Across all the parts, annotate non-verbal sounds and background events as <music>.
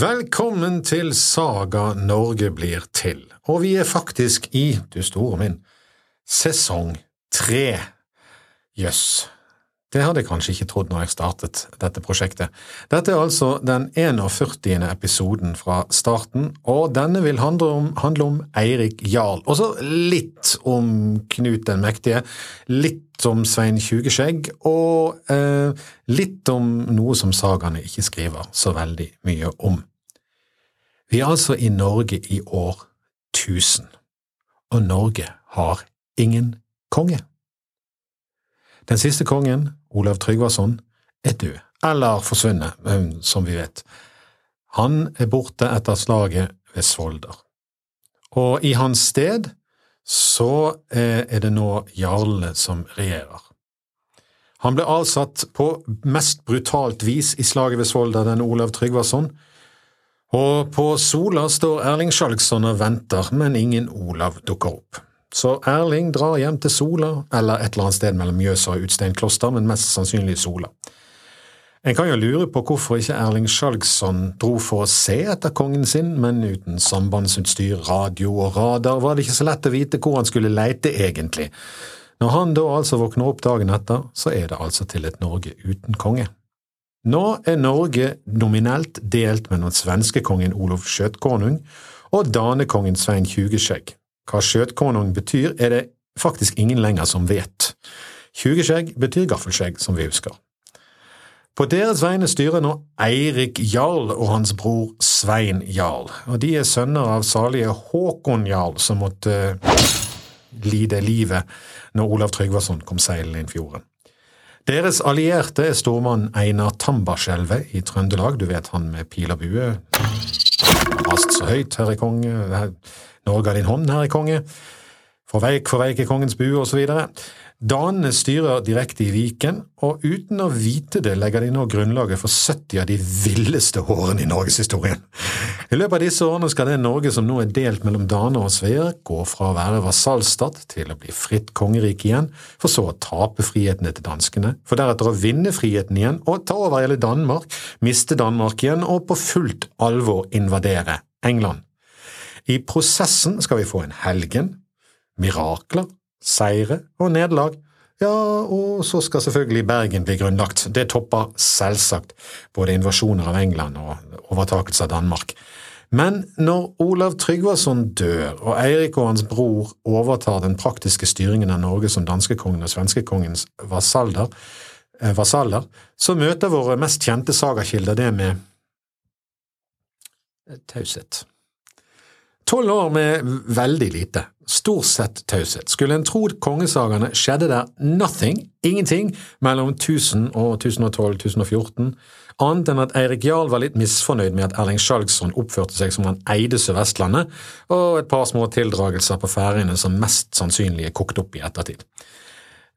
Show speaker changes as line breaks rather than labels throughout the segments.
Velkommen til Saga Norge blir til, og vi er faktisk i, du store min, sesong tre. Jøss, det hadde jeg kanskje ikke trodd når jeg startet dette prosjektet. Dette er altså den 41. episoden fra starten, og denne vil handle om, handle om Eirik Jarl. Og så litt om Knut den mektige, litt om Svein Tjugeskjegg, og eh, litt om noe som sagaene ikke skriver så veldig mye om. Vi er altså i Norge i år 1000, og Norge har ingen konge. Den siste kongen, Olav Tryggvason, er død, eller forsvunnet, som vi vet. Han er borte etter slaget ved Svolder. Og i hans sted så eh, er det nå jarlene som regjerer. Han ble avsatt på mest brutalt vis i slaget ved Svolder, denne Olav Tryggvason, og på Sola står Erling Skjalgsson og venter, men ingen Olav dukker opp. Så Erling drar hjem til Sola, eller et eller annet sted mellom Mjøsa og Utsteinkloster, men mest sannsynlig Sola. En kan jo lure på hvorfor ikke Erling Skjalgsson dro for å se etter kongen sin, men uten sambandsutstyr, radio og radar var det ikke så lett å vite hvor han skulle leite egentlig. Når han da altså våkner opp dagen etter, så er det altså til et Norge uten konge. Nå er Norge nominelt delt mellom svenskekongen Olof Skjøtkonung og danekongen Svein Tjugeskjegg. Hva skjøtkonung betyr, er det faktisk ingen lenger som vet. Tjugeskjegg betyr gaffelskjegg, som vi husker. På deres vegne styrer nå Eirik Jarl og hans bror Svein Jarl, og de er sønner av salige Håkon Jarl, som måtte lide livet når Olav Tryggvason kom seilende inn fjorden. Deres allierte er stormann Einar Tambarskjelvet i Trøndelag, du vet han med pil og bue. Rast så høyt, herre konge, Norge har din hånd, herre konge, for veik for veik er kongens bue, osv. Danene styrer direkte i Viken, og uten å vite det legger de nå grunnlaget for 70 av de villeste årene i norgeshistorien. I løpet av disse årene skal det Norge som nå er delt mellom daner og sveer, gå fra å være vasallstat til å bli fritt kongerike igjen, for så å tape frihetene til danskene, for deretter å vinne friheten igjen og ta over hele Danmark, miste Danmark igjen og på fullt alvor invadere England. I prosessen skal vi få en helgen, mirakler, seire og nederlag. Ja, og så skal selvfølgelig Bergen bli grunnlagt. Det topper selvsagt både invasjoner av England og overtakelse av Danmark. Men når Olav Tryggvason dør, og Eirik og hans bror overtar den praktiske styringen av Norge som danskekongen og svenskekongens vasaller, eh, vasaller, så møter våre mest kjente sagakilder det med taushet. Tolv år med veldig lite, stort sett taushet. Skulle en tro kongesagaene skjedde der nothing, ingenting, mellom 1000 og 1012-1014, annet enn at Eirik Jarl var litt misfornøyd med at Erling Skjalgsson oppførte seg som han eide Sør-Vestlandet, og et par små tildragelser på Færøyene som mest sannsynlig er kokt opp i ettertid.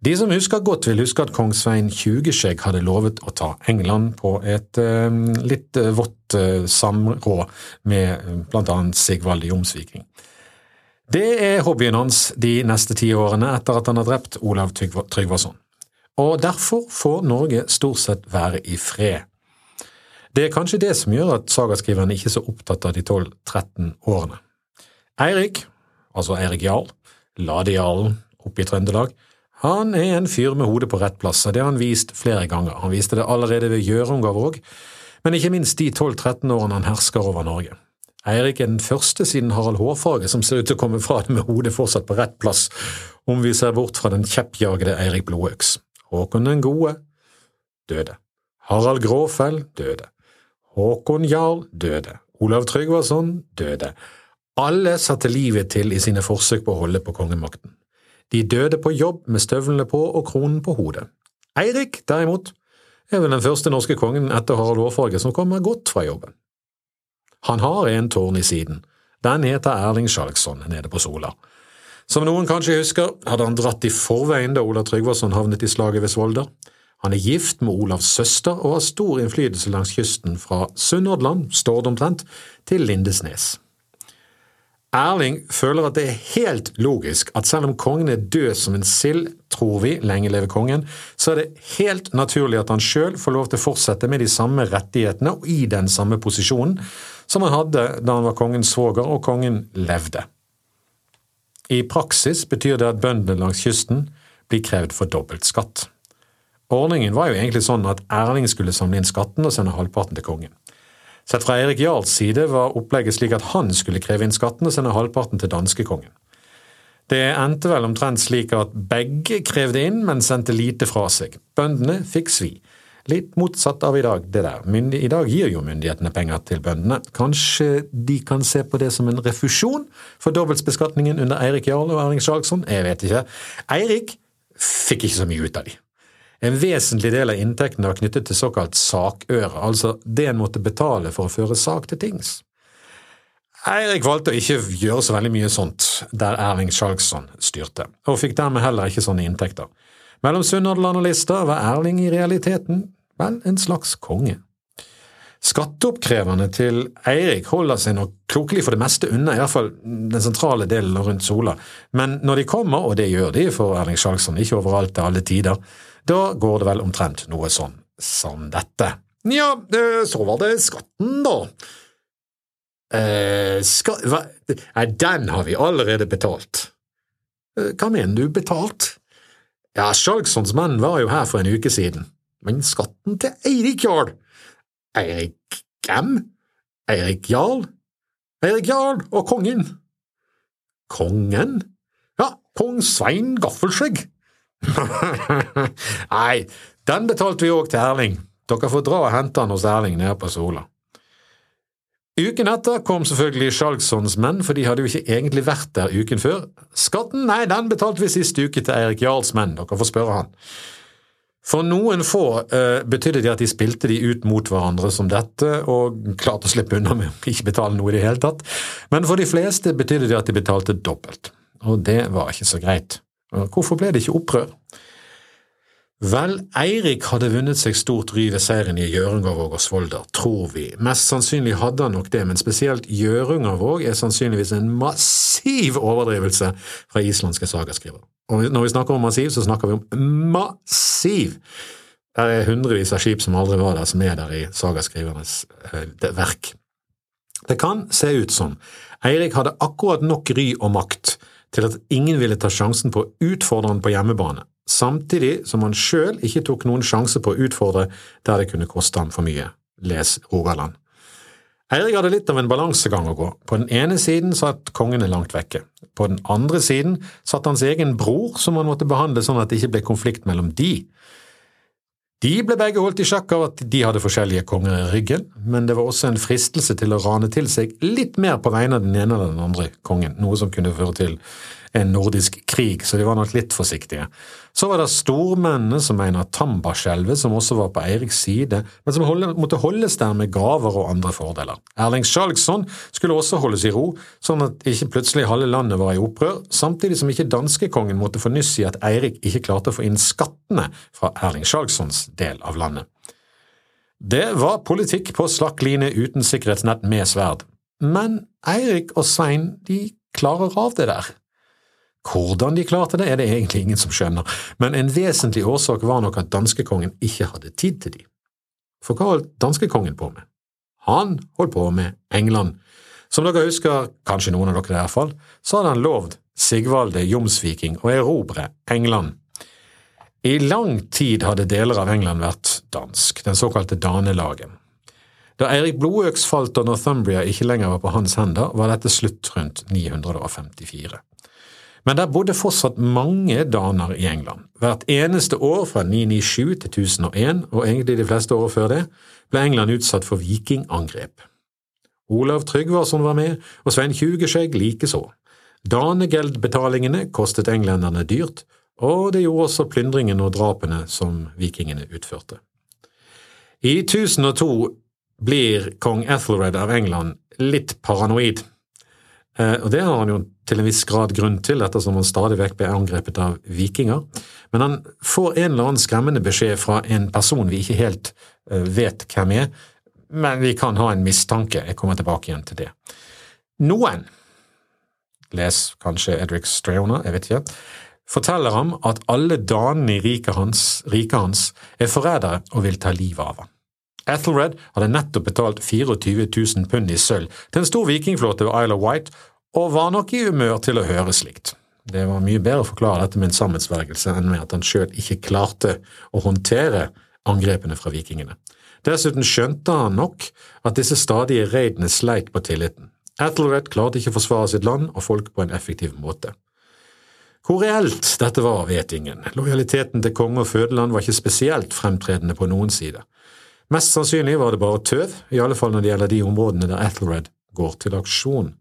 De som husker godt, vil huske at kong Svein Tjugeskjegg hadde lovet å ta England på et uh, litt uh, vått uh, samråd med blant annet Sigvald Jomsviking. Det er hobbyen hans de neste ti årene etter at han har drept Olav Tryggvason. Og derfor får Norge stort sett være i fred. Det er kanskje det som gjør at sagaskriveren ikke er så opptatt av de 12-13 årene. Eirik, altså Eirik Jarl, Ladejarlen oppe i Trøndelag, han er en fyr med hodet på rett plass, og det har han vist flere ganger. Han viste det allerede ved Gjørungavåg, men ikke minst de 12–13 årene han hersker over Norge. Eirik er den første siden Harald Hårfagre som ser ut til å komme fra det med hodet fortsatt på rett plass, om vi ser bort fra den kjeppjagede Eirik Blodøks. Håkon den gode døde. Harald Gråfell døde. Håkon Jarl døde. Olav Tryggvason døde. Alle satte livet til i sine forsøk på å holde på kongemakten. De døde på jobb med støvlene på og kronen på hodet. Eirik, derimot, er vel den første norske kongen etter Harald Hårfagre som kommer godt fra jobben. Han har en tårn i siden. Den heter Erling Skjalgsson nede på Sola. Som noen kanskje husker, hadde han dratt i forveien da Olav Tryggvason havnet i slaget ved Svolder. Han er gift med Olavs søster og har stor innflytelse langs kysten fra Sunnhordland, Stord omtrent, til Lindesnes. Erling føler at det er helt logisk at selv om kongen er død som en sild, tror vi, lenge leve kongen, så er det helt naturlig at han sjøl får lov til å fortsette med de samme rettighetene og i den samme posisjonen som han hadde da han var kongens svoger og kongen levde. I praksis betyr det at bøndene langs kysten blir krevd for dobbelt skatt. Ordningen var jo egentlig sånn at Erling skulle samle inn skatten og sende halvparten til kongen. Sett fra Erik Jarls side var opplegget slik at han skulle kreve inn skatten og sende halvparten til danskekongen. Det endte vel omtrent slik at begge krevde inn, men sendte lite fra seg. Bøndene fikk svi. Litt motsatt av i dag, det der. Myndig, I dag gir jo myndighetene penger til bøndene. Kanskje de kan se på det som en refusjon for dobbeltbeskatningen under Eirik Jarl og Erling Sjalgsson? Jeg vet ikke. Eirik fikk ikke så mye ut av de. En vesentlig del av inntektene var knyttet til såkalt sakøre, altså det en måtte betale for å føre sak til tings. Eirik valgte å ikke gjøre så veldig mye sånt der Erling Sjalgsson styrte, og fikk dermed heller ikke sånne inntekter. Mellom Sunnhordland og Lista var Erling i realiteten vel en slags konge. Skatteoppkreverne til Eirik holder seg nok klokelig for det meste unna, iallfall den sentrale delen rundt Sola, men når de kommer, og det gjør de for Erling Skjalgsson, ikke overalt til alle tider, da går det vel omtrent noe sånn som dette. Nja, så var det skatten, da. Eh, ska? Nei, den har vi allerede betalt. Eh, hva mener du, betalt? Ja, Skjalgssons menn var jo her for en uke siden, men skatten til Eirik Jarl… Eirik hvem? Eirik Jarl? Eirik Jarl og kongen. Kongen? Ja, kong Svein Gaffelskjegg. <laughs> Nei, den betalte vi òg til Erling. Dere får dra og hente han hos Erling nede på Sola. Uken etter kom selvfølgelig Skjalgssons menn, for de hadde jo ikke egentlig vært der uken før. Skatten, nei, den betalte vi sist uke til Eirik Jarls menn, dere får spørre han. For noen få uh, betydde det at de spilte de ut mot hverandre som dette, og klarte å slippe unna med å ikke betale noe i det hele tatt, men for de fleste betydde det at de betalte dobbelt, og det var ikke så greit. Hvorfor ble det ikke opprør? Vel, Eirik hadde vunnet seg stort ry ved seieren i Hjørungavåg og Svolder, tror vi. Mest sannsynlig hadde han nok det, men spesielt Hjørungavåg er sannsynligvis en massiv overdrivelse fra islandske sagaskrivere. Og når vi snakker om massiv, så snakker vi om massiv! Det er hundrevis av skip som aldri var der, som er der i sagaskrivernes eh, verk. Det kan se ut som Eirik hadde akkurat nok ry og makt til at ingen ville ta sjansen på å utfordre han på hjemmebane, samtidig som han sjøl ikke tok noen sjanse på å utfordre der det kunne koste ham for mye. Les Rogaland. Eirik hadde litt av en balansegang å gå. På den ene siden satt kongene langt vekke. På den andre siden satt hans egen bror, som han måtte behandle sånn at det ikke ble konflikt mellom de. De ble begge holdt i sjakk av at de hadde forskjellige konger i ryggen, men det var også en fristelse til å rane til seg litt mer på vegne av den ene eller den andre kongen, noe som kunne føre til en nordisk krig, så de var nok litt forsiktige. Så var det stormennene som mener Tambarskjelvet, som også var på Eiriks side, men som holde, måtte holdes der med gaver og andre fordeler. Erling Skjalgsson skulle også holdes i ro, sånn at ikke plutselig halve landet var i opprør, samtidig som ikke danskekongen måtte få nyss i at Eirik ikke klarte å få inn skattene fra Erling Skjalgssons del av landet. Det var politikk på slakk line uten sikkerhetsnett med sverd, men Eirik og Svein de klarer av det der. Hvordan de klarte det, er det egentlig ingen som skjønner, men en vesentlig årsak var nok at danskekongen ikke hadde tid til de. For hva holdt danskekongen på med? Han holdt på med England. Som dere husker, kanskje noen av dere i hvert fall, så hadde han lovd Sigvalde Jomsviking å erobre England. I lang tid hadde deler av England vært dansk, den såkalte Danelagen. Da Eirik Blodøks falt og Northumbria ikke lenger var på hans hender, var dette slutt rundt 954. Men der bodde fortsatt mange daner i England. Hvert eneste år fra 997 til 1001, og egentlig de fleste år før det, ble England utsatt for vikingangrep. Olav Tryggvason var med, og Svein Tjugeskjegg likeså. Danegeldbetalingene kostet englenderne dyrt, og det gjorde også plyndringene og drapene som vikingene utførte. I 1002 blir kong Ethelred av England litt paranoid. Eh, og det har han jo til en viss grad grunn til, ettersom han stadig vekk ble angrepet av vikinger. Men han får en eller annen skremmende beskjed fra en person vi ikke helt eh, vet hvem er, men vi kan ha en mistanke. Jeg kommer tilbake igjen til det. Noen, les kanskje Edric Streona, jeg vet ikke, forteller ham at alle danene i riket hans, riket hans er forrædere og vil ta livet av ham. Ethelred hadde nettopp betalt 24 000 pund i sølv til en stor vikingflåte ved of Wight, og var nok i humør til å høre slikt. Det var mye bedre å forklare dette med en sammensvergelse enn med at han sjøl ikke klarte å håndtere angrepene fra vikingene. Dessuten skjønte han nok at disse stadige raidene sleit på tilliten. Ethelred klarte ikke å forsvare sitt land og folk på en effektiv måte. Hvor reelt dette var, vet ingen. Lojaliteten til konge og fødeland var ikke spesielt fremtredende på noen side. Mest sannsynlig var det bare tøv, i alle fall når det gjelder de områdene der Ethelred går til aksjon.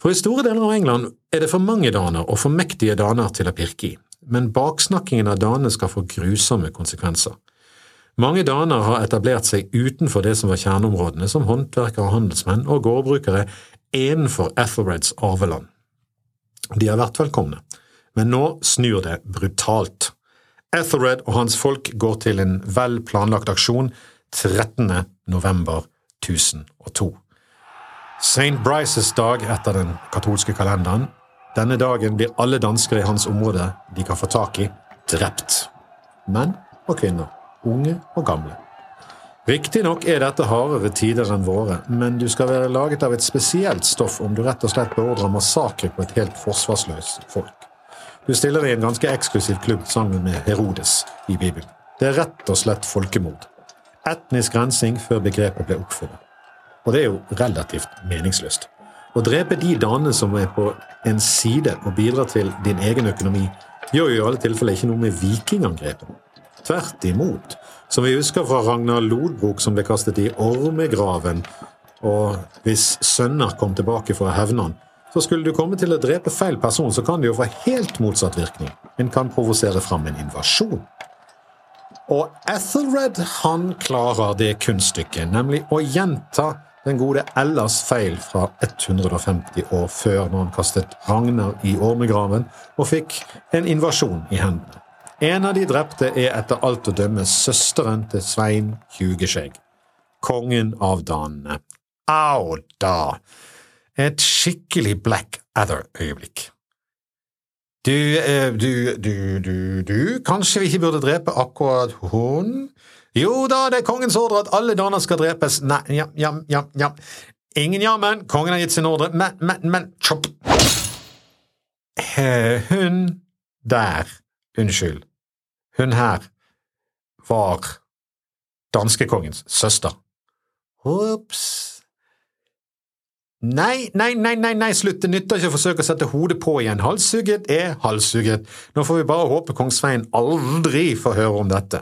For i store deler av England er det for mange daner og for mektige daner til å pirke i, men baksnakkingen av danene skal få grusomme konsekvenser. Mange daner har etablert seg utenfor det som var kjerneområdene, som håndverkere, handelsmenn og gårdbrukere innenfor Ethelreds arveland. De har vært velkomne, men nå snur det brutalt. Ethelred og hans folk går til en vel planlagt aksjon 13. november 1002. St. Brices dag etter den katolske kalenderen. Denne dagen blir alle dansker i hans område de kan få tak i, drept. Menn og kvinner, unge og gamle. Riktignok er dette hardere tider enn våre, men du skal være laget av et spesielt stoff om du rett og slett beordrer massakre på et helt forsvarsløst folk. Du stiller i en ganske eksklusiv klubb sammen med Herodes i Bibelen. Det er rett og slett folkemord etnisk rensing før begrepet ble oppfunnet. Og det er jo relativt meningsløst. Å drepe de danene som er på en side og bidrar til din egen økonomi, gjør jo i alle tilfeller ikke noe med vikingangrepene. Tvert imot. Som vi husker fra Ragnar Lodbrok som ble kastet i ormegraven, og hvis sønner kom tilbake for å hevne han, så skulle du komme til å drepe feil person, så kan det jo få helt motsatt virkning. En kan provosere fram en invasjon. Og Ethelred han klarer det kunststykket, nemlig å gjenta den gode Ellas feil fra 150 år før, når han kastet Ragnar i ormegraven og fikk en invasjon i hendene. En av de drepte er etter alt å dømme søsteren til Svein Tjugeskjegg, kongen av danene. Au da! Et skikkelig Black Adder-øyeblikk. Du, eh, du, du, du, du, kanskje vi ikke burde drepe akkurat hun? Jo da, det er kongens ordre at alle daner skal drepes. Nei, ja, ja, ja, ja. Ingen jammen, kongen har gitt sin ordre, men, men, men, chopp. Hun der, unnskyld, hun her, var danskekongens søster. Ops. Nei, nei, nei, nei, nei, slutt, det nytter ikke å forsøke å sette hodet på igjen, halshugget er halshugget, nå får vi bare håpe kong Svein aldri får høre om dette.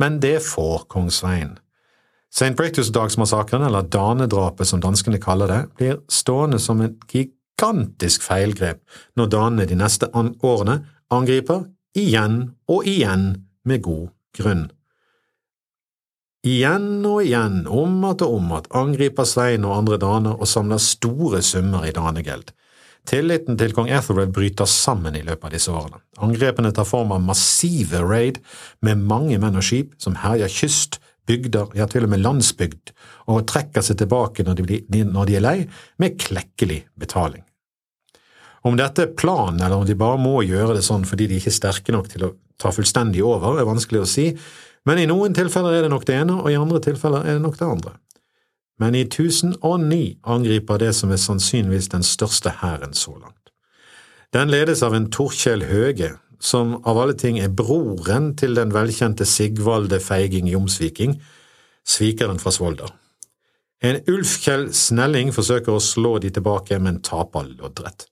Men det får kong Svein. St. Britus-dagsmassakren, eller danedrapet som danskene kaller det, blir stående som et gigantisk feilgrep når danene de neste årene angriper igjen og igjen med god grunn. Igjen og igjen, om att og om att, angriper Svein og andre daner og samler store summer i danegeld. Tilliten til kong Ethelred bryter sammen i løpet av disse årene. Angrepene tar form av massive raid med mange menn og skip som herjer kyst, bygder, ja til og med landsbygd, og trekker seg tilbake når de, blir, når de er lei, med klekkelig betaling. Om dette er planen, eller om de bare må gjøre det sånn fordi de ikke er sterke nok til å ta fullstendig over, er vanskelig å si, men i noen tilfeller er det nok det ene, og i andre tilfeller er det nok det andre. Men i 1009 angriper det som er sannsynligvis den største hæren så langt. Den ledes av en Torkjell Høge, som av alle ting er broren til den velkjente Sigvalde Feiging Jomsviking, svikeren fra Svolder. En Ulfkjell Snelling forsøker å slå de tilbake, men taper loddrett.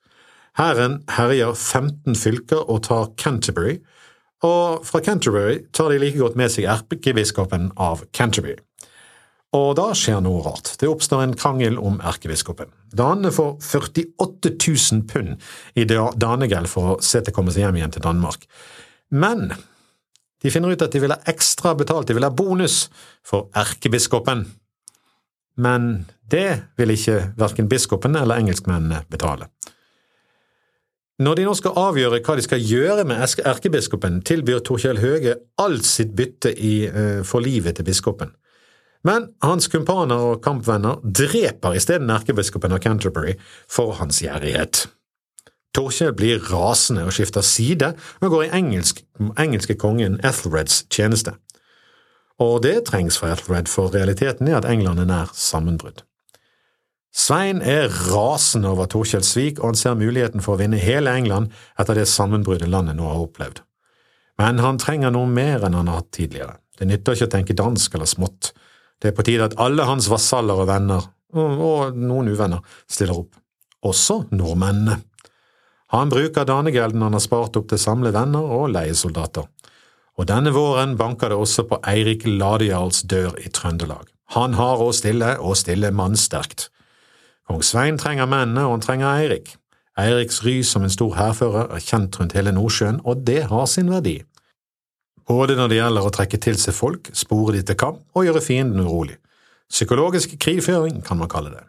Hæren herjer 15 fylker og tar Canterbury, og fra Canterbury tar de like godt med seg erkebiskopen av Canterbury. Og da skjer noe rart. Det oppstår en krangel om erkebiskopen. Danene får 48 000 pund i danegeld for å se til å komme seg hjem igjen til Danmark. Men de finner ut at de vil ha ekstra betalt, de vil ha bonus for erkebiskopen. Men det vil ikke verken biskopen eller engelskmennene betale. Når de nå skal avgjøre hva de skal gjøre med erkebiskopen, tilbyr Torkjell Høge alt sitt bytte i, uh, for livet til biskopen. Men hans kumpaner og kampvenner dreper isteden erkebiskopen av Canterbury for hans gjerrighet. Torkjell blir rasende og skifter side og går i engelsk, engelske kongen Ethelreds tjeneste. Og det trengs for Ethelred, for realiteten er at England er nær sammenbrudd. Svein er rasende over Torkjells svik, og han ser muligheten for å vinne hele England etter det sammenbruddet landet nå har opplevd. Men han trenger noe mer enn han har hatt tidligere. Det nytter ikke å tenke dansk eller smått. Det er på tide at alle hans vasaller og venner, og noen uvenner, stiller opp. Også nordmennene. Han bruker danegelden han har spart opp til samle venner og leiesoldater. Og denne våren banker det også på Eirik Ladejarls dør i Trøndelag. Han har å stille, og stille mannsterkt. Kong Svein trenger mennene, og han trenger Eirik. Eiriks ry som en stor hærfører er kjent rundt hele Nordsjøen, og det har sin verdi. Både når det gjelder å trekke til seg folk, spore de til kamp og gjøre fienden urolig. Psykologisk krigføring kan man kalle det.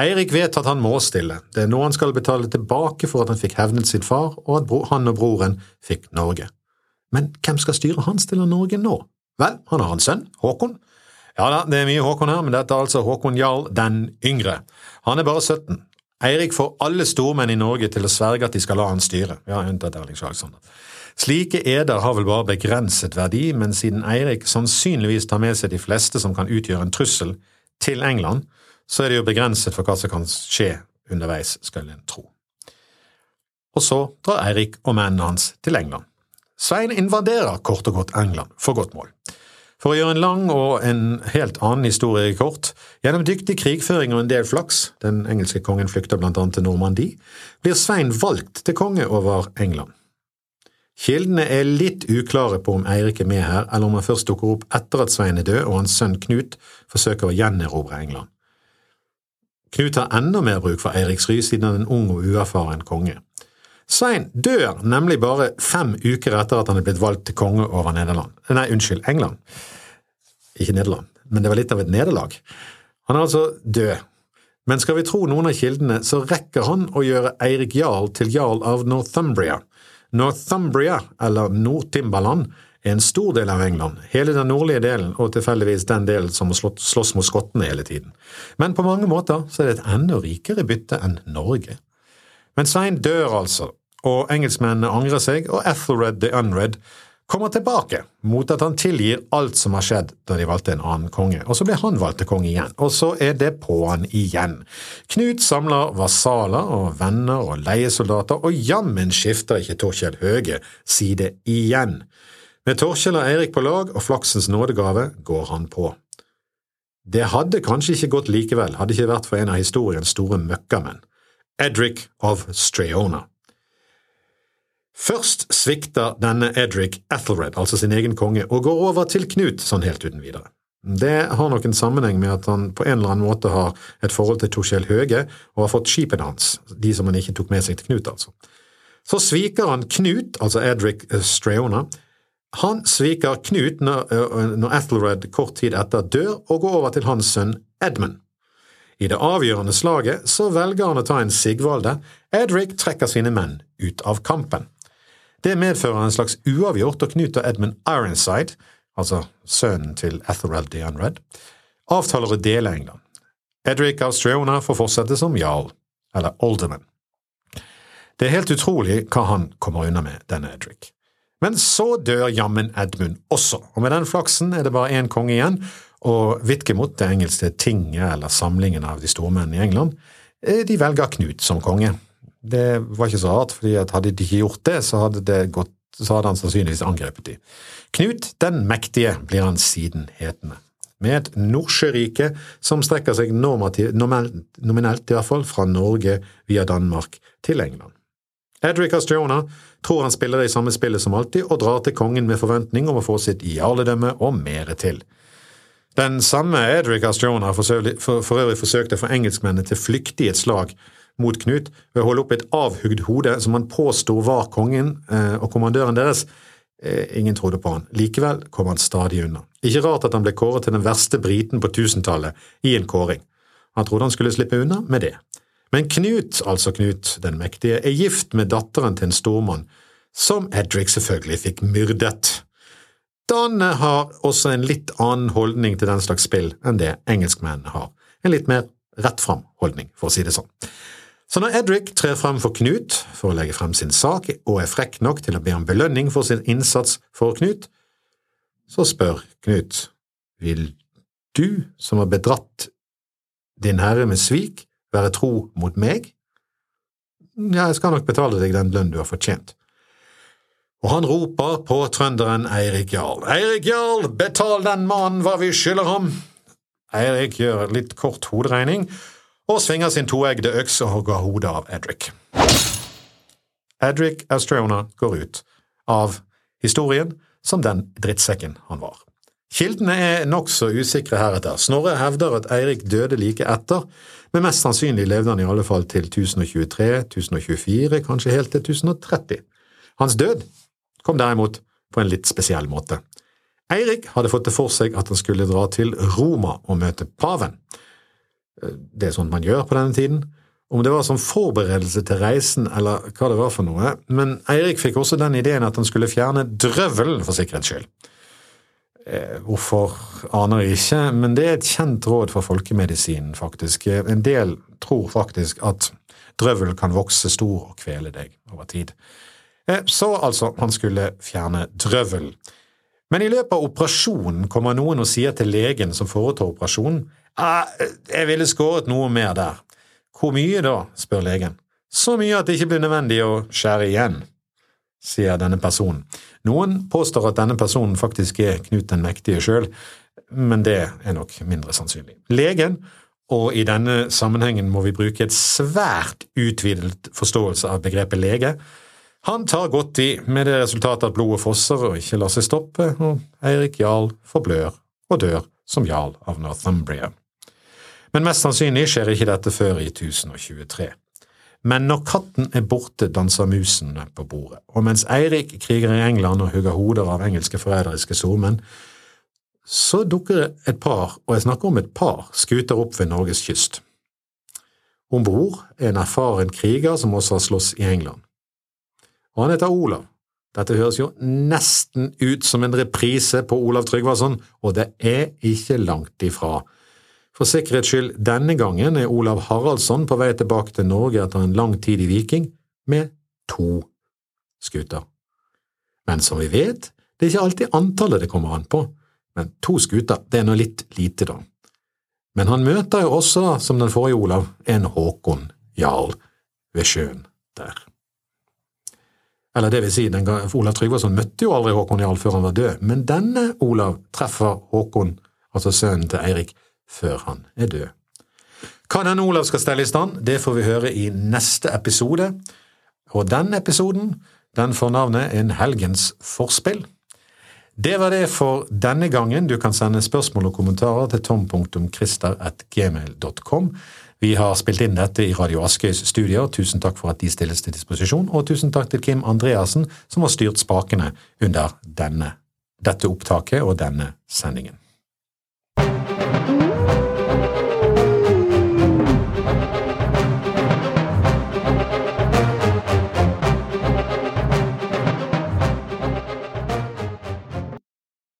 Eirik vet at han må stille, det er nå han skal betale tilbake for at han fikk hevnet sin far, og at han og broren fikk Norge. Men hvem skal styre hans del av Norge nå? Vel, han har en sønn, Håkon, ja da, det er mye Håkon her, men dette er altså Håkon Jarl den yngre. Han er bare 17. Eirik får alle stormenn i Norge til å sverge at de skal la han styre, ja, unntatt Erling Skjalgsson. Slike eder har vel bare begrenset verdi, men siden Eirik sannsynligvis tar med seg de fleste som kan utgjøre en trussel til England, så er det jo begrenset for hva som kan skje underveis, skal en tro. Og så drar Eirik og mennene hans til England. Svein invaderer kort og godt England, for godt mål. For å gjøre en lang og en helt annen historie kort, gjennom dyktig krigføring og en del flaks, den engelske kongen flykter blant annet til Normandie, blir Svein valgt til konge over England. Kildene er litt uklare på om Eirik er med her, eller om han først dukker opp etter at Svein er død og hans sønn Knut forsøker å gjenerobre England. Knut har enda mer bruk for Eiriks ry siden han er en ung og uerfaren konge. Svein dør nemlig bare fem uker etter at han er blitt valgt til konge over Nederland. Nei, unnskyld, England. Ikke Nederland, men det var litt av et nederlag. Han er altså død. Men skal vi tro noen av kildene, så rekker han å gjøre Eirik jarl til jarl av Northumbria. Northumbria, eller Nord-Timbaland, er en stor del av England, hele den nordlige delen og tilfeldigvis den delen som må slåss mot skottene hele tiden. Men på mange måter så er det et enda rikere bytte enn Norge. Men Svein dør altså, og engelskmennene angrer seg, og Ethelred the Unred kommer tilbake mot at han tilgir alt som har skjedd da de valgte en annen konge, og så blir han valgt til konge igjen, og så er det på'n igjen. Knut samler vasaler og venner og leiesoldater, og jammen skifter ikke Torkjell Høge side igjen. Med Torkjell og Eirik på lag og flaksens nådegave går han på. Det hadde kanskje ikke gått likevel, hadde ikke vært for en av historiens store møkkamenn. Edric of Streona. Først svikter denne Edric Ethelred, altså sin egen konge, og går over til Knut sånn helt uten videre. Det har nok en sammenheng med at han på en eller annen måte har et forhold til Torskjell Høge og har fått skipene hans, de som han ikke tok med seg til Knut, altså. Så sviker han Knut, altså Edric Streona. Han sviker Knut når, når Ethelred kort tid etter dør, og går over til hans sønn Edmund. I det avgjørende slaget så velger han å ta en Sigvalde. Edric trekker sine menn ut av kampen. Det medfører en slags uavgjort, og Knut og Edmund Ironside, altså sønnen til Ethereld the Unred, avtaler å dele England. Edric av Streona får fortsette som jarl, eller alderman. Det er helt utrolig hva han kommer unna med, denne Edric. Men så dør jammen Edmund også, og med den flaksen er det bare én konge igjen, og Witkemot, det engelske tinget eller samlingen av de stormennene i England, eh, de velger Knut som konge. Det var ikke så rart, fordi hadde de ikke gjort det, så hadde, det gått, så hadde han sannsynligvis angrepet de. Knut den mektige blir han siden hetende. Med et Nordsjørike som strekker seg nominelt i hvert fall fra Norge via Danmark til England. Edric Astriona tror han spiller i samme spillet som alltid, og drar til kongen med forventning om å få sitt jarledømme og mere til. Den samme Edric Astrona for, for øvrig forsøkte å få engelskmennene til flyktige slag mot Knut ved å holde opp et avhugd hode som han påsto var kongen eh, og kommandøren deres. Eh, ingen trodde på han. Likevel kom han stadig unna. Ikke rart at han ble kåret til den verste briten på tusentallet i en kåring. Han trodde han skulle slippe unna med det. Men Knut, altså Knut den mektige, er gift med datteren til en stormann, som Edric selvfølgelig fikk myrdet. Dan har også en litt annen holdning til den slags spill enn det engelskmennene har. En litt mer rett fram holdning, for å si det sånn. Så når Edric trer frem for Knut for å legge frem sin sak og er frekk nok til å be om belønning for sin innsats for Knut, så spør Knut, vil du som har bedratt din herre med svik, være tro mot meg? Ja, jeg skal nok betale deg den lønn du har fortjent. Og han roper på trønderen Eirik Jarl. Eirik Jarl, betal den mannen hva vi skylder ham! Eirik gjør litt kort hoderegning og svinger sin toeggede øks og hogger hodet av Edric. Edric Astrona går ut av historien som den drittsekken han var. Kildene er nokså usikre heretter. Snorre hevder at Eirik døde like etter, men mest sannsynlig levde han i alle fall til 1023, 1024, kanskje helt til 1030. Hans død kom derimot på en litt spesiell måte. Eirik hadde fått det for seg at han skulle dra til Roma og møte paven. Det er sånt man gjør på denne tiden. Om det var som forberedelse til reisen eller hva det var for noe, men Eirik fikk også den ideen at han skulle fjerne drøvelen for sikkerhets skyld. Eh, hvorfor aner jeg ikke, men det er et kjent råd for folkemedisinen, faktisk. En del tror faktisk at drøvel kan vokse stor og kvele deg over tid. Eh, så altså, han skulle fjerne drøvel. Men i løpet av operasjonen kommer noen og sier til legen som foretar operasjonen, ah, jeg ville skåret noe mer der. Hvor mye da? spør legen. Så mye at det ikke blir nødvendig å skjære igjen, sier denne personen. Noen påstår at denne personen faktisk er Knut den mektige sjøl, men det er nok mindre sannsynlig. Legen, og i denne sammenhengen må vi bruke et svært utvidet forståelse av begrepet lege, han tar godt i, med det resultatet at blodet fosser og ikke lar seg stoppe, og Eirik Jarl forblør og dør som jarl av Northumbria. Men mest sannsynlig skjer ikke dette før i 1023. Men når katten er borte, danser musene på bordet, og mens Eirik kriger i England og hugger hoder av engelske forræderiske stormenn, så dukker et par, og jeg snakker om et par, skuter opp ved Norges kyst. Om bord er en erfaren kriger som også har slåss i England og han heter Olav. Dette høres jo nesten ut som en reprise på Olav Tryggvason, og det er ikke langt ifra. For sikkerhets skyld, denne gangen er Olav Haraldsson på vei tilbake til Norge etter en lang tid i Viking, med to skuter. Men som vi vet, det er ikke alltid antallet det kommer an på, men to skuter, det er nå litt lite, da. Men han møter jo også, som den forrige Olav, en Håkon jarl ved sjøen der. Eller det vil si, den, Olav Tryggvason møtte jo aldri Håkon Jarl før han var død, men denne Olav treffer Håkon, altså sønnen til Eirik, før han er død. Hva denne Olav skal stelle i stand, det får vi høre i neste episode, og den episoden den får navnet En helgens forspill. Det var det for denne gangen. Du kan sende spørsmål og kommentarer til tom.christer.gmail.com. Vi har spilt inn dette i Radio Askøys studier, tusen takk for at de stilles til disposisjon, og tusen takk til Kim Andreassen som har styrt spakene under denne, dette opptaket og denne sendingen.